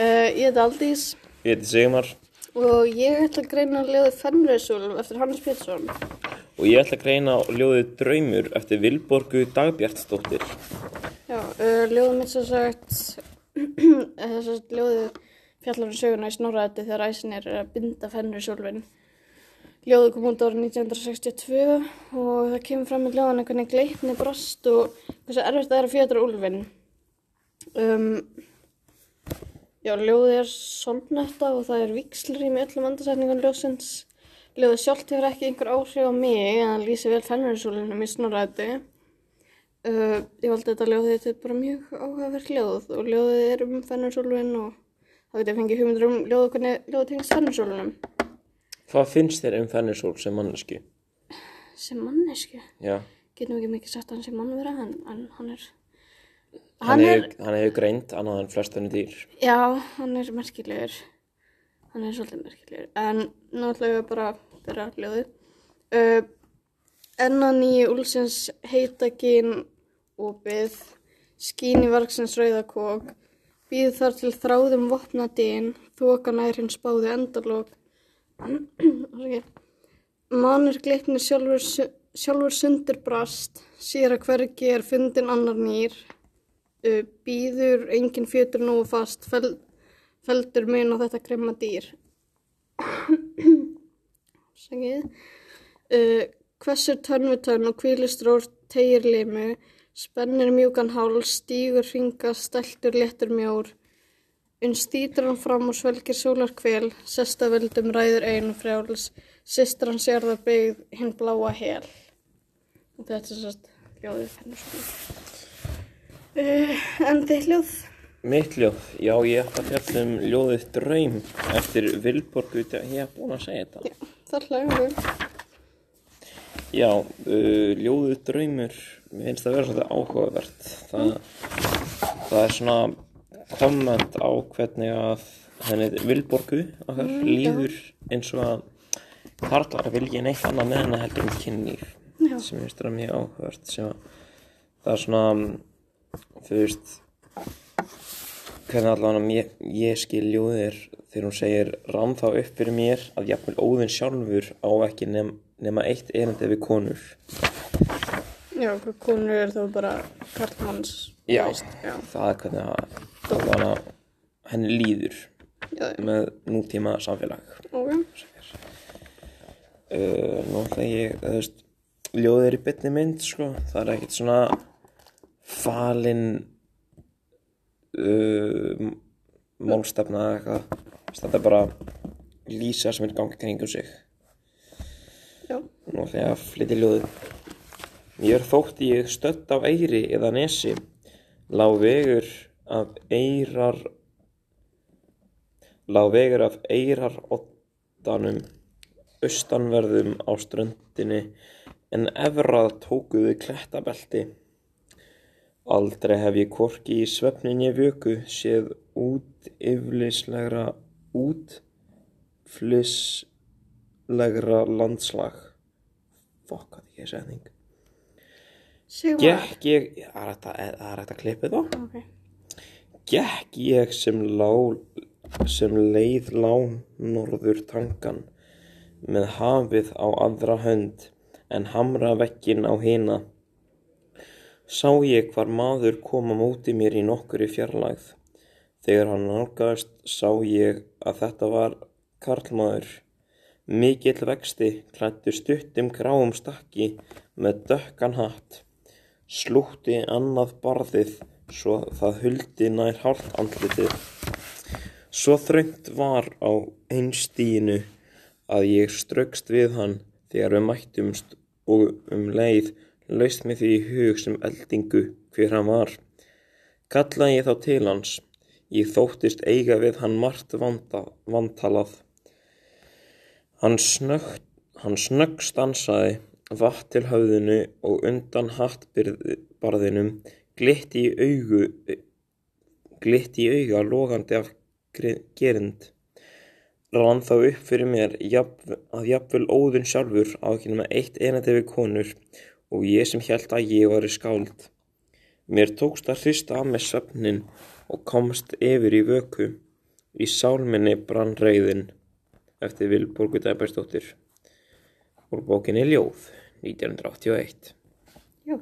Uh, ég heiti Aldís Ég heiti Sigmar og ég ætla að greina ljóðið Fenrisúl eftir Hannes Pétursson. og ég ætla að greina ljóðið Draumur eftir Vilborgu Dagbjartsdóttir. Já, uh, ljóðið mitt svo sagt, þess að ljóðið fjallar um söguna í snorraðið þegar æsin er að binda Fenrisúlfin. Ljóðið kom út árið 1962 og það kemur fram með ljóðan hvernig gleitni brast og hversu erfitt það er að fjötra úlfin. Um, já, ljóðið er solnetta og það er vikslrým í öllum andarsætningum ljóðsins. Ljóðið sjálft hefur ekki einhver áhrif á mig en það lýsi vel Fenrisúlinum í snorraðið. Uh, ég valdi þetta ljóðið þetta er bara mjög áhugaverk ljóð og ljóðið er um Fenrisúlfin og þá get ég fengið hugmyndur um ljóðið hvernig ljóðið tengist Fenrisúlinum. Hvað finnst þér um Fennisól sem mannesku? Sem mannesku. Já, Getum ekki mikið sagt að hann sem mannvera en, en hann er... hann hefur greint annað en flest henni dýr. Já, hann er merkilegur. Hann er svolítið merkilegur. En ég bara byrja ljóðið. Uh, enna nýju úlsins heita gín opið, skín í vargsins rauðakók, býð þar til þráðum vopna dýn, þoka nær hins báði endalók. Manur gleiknir sjálfur, sjálfur sundur brast, sér að hvergi er fundin annar nýr, uh, býður engin fjötur nú fast, fel, feldur mun á þetta grimma dýr. Sækið. Uh, Hvessur törnvutörn og kvílistrór tegir limu, spennir mjúkan hál, stígur hringa, steltur léttur mjór. Uns stýtur hann fram og svelgir sólar kvel, sesta veldum ræður einu frjáls, systran sér það byggð hinn bláa hel. Og þetta er sérst ljóðið hennar svona. Uh, en þitt ljóð? Mitt ljóð, já ég ætla að fjalla um ljóðið Draum eftir Vilborgu, ég hef búin að segja þetta. Já, það hlægum við. Já, uh, ljóðið Draumur, mér finnst það vera svolítið áhugavert. Það, það er svona komment á hvernig að henni Vilborgu okkar líður eins og að karlar vilja neitt annað með henni heldur um kynlíf sem ég finnst það mjög áhugavert sem að það er svona þú veist hvernig allavega ég, ég skil ljóðir þegar hún segir rann þá upp fyrir mér að jafnvel óðinn sjálfur á ekki nefn, nema eitt erindi við konur. Já, konur er þá bara karlmanns Já. já, það er hvernig að allavega henni líður já, með nútíma samfélag. Ok, uh, nú ætla ég, þú veist ljóðið er í bytni mynd, sko. Það er ekkert svona falin uh, málstefna eða eitthvað. Þetta er bara lýsa sem er gangi kringum sig. Já, nú ætla ég að flytja ljóðið. Mér þótti ég stödd á eyri eða nesi lá vegur af eyrar lá vegur af eyrar oddanum austanverðum á ströndinni en efrað tókuðu klettabelti. Aldrei hef ég hvorki í svefninni vöku séð út yflislegra útflislegra landslag. Fokk að ég. Sigmar, Gekk ég, það er hægt að- það er hægt að klippa það. ok, Gekk ég sem, lá, sem leið lá norður tangan með hafið á aðra hönd en hamra veggin á hina. Sá ég hvar maður kom á móti mér í nokkuri fjarlægð. Þegar hann nálgaðist sá ég að þetta var karlmaður. Mikill vexti klættur stuttum gráum stakki með dökkan hatt. Slútti annað barðið svo það huldi nær hálft andlitið. Svo þröngt var á einstíinu að ég straukst við hann þegar við mættumst og um leið laust með því í hug sem eldingu hver hann var. Kallaði ég þá til hans. Ég þóttist eiga við hann margt vanda, vantalað. Hann snöggt, hann snögg stansaði, vatt til höfðinu og undan hattbarðinum glitti í augu, glitti í auga logandi af gerind. Rann þá upp fyrir mér jafn, að jafnvel óðun sjálfur á ekki nema eitt einandi við konur og ég sem held að ég var í skáld. Mér tókst að hrista af mig söfnin og komst yfir í vöku. Í sálminni brann rauðin eftir Vilborgu Dæberstóttir. Úrbókinni Ljóð, 1981. Jó.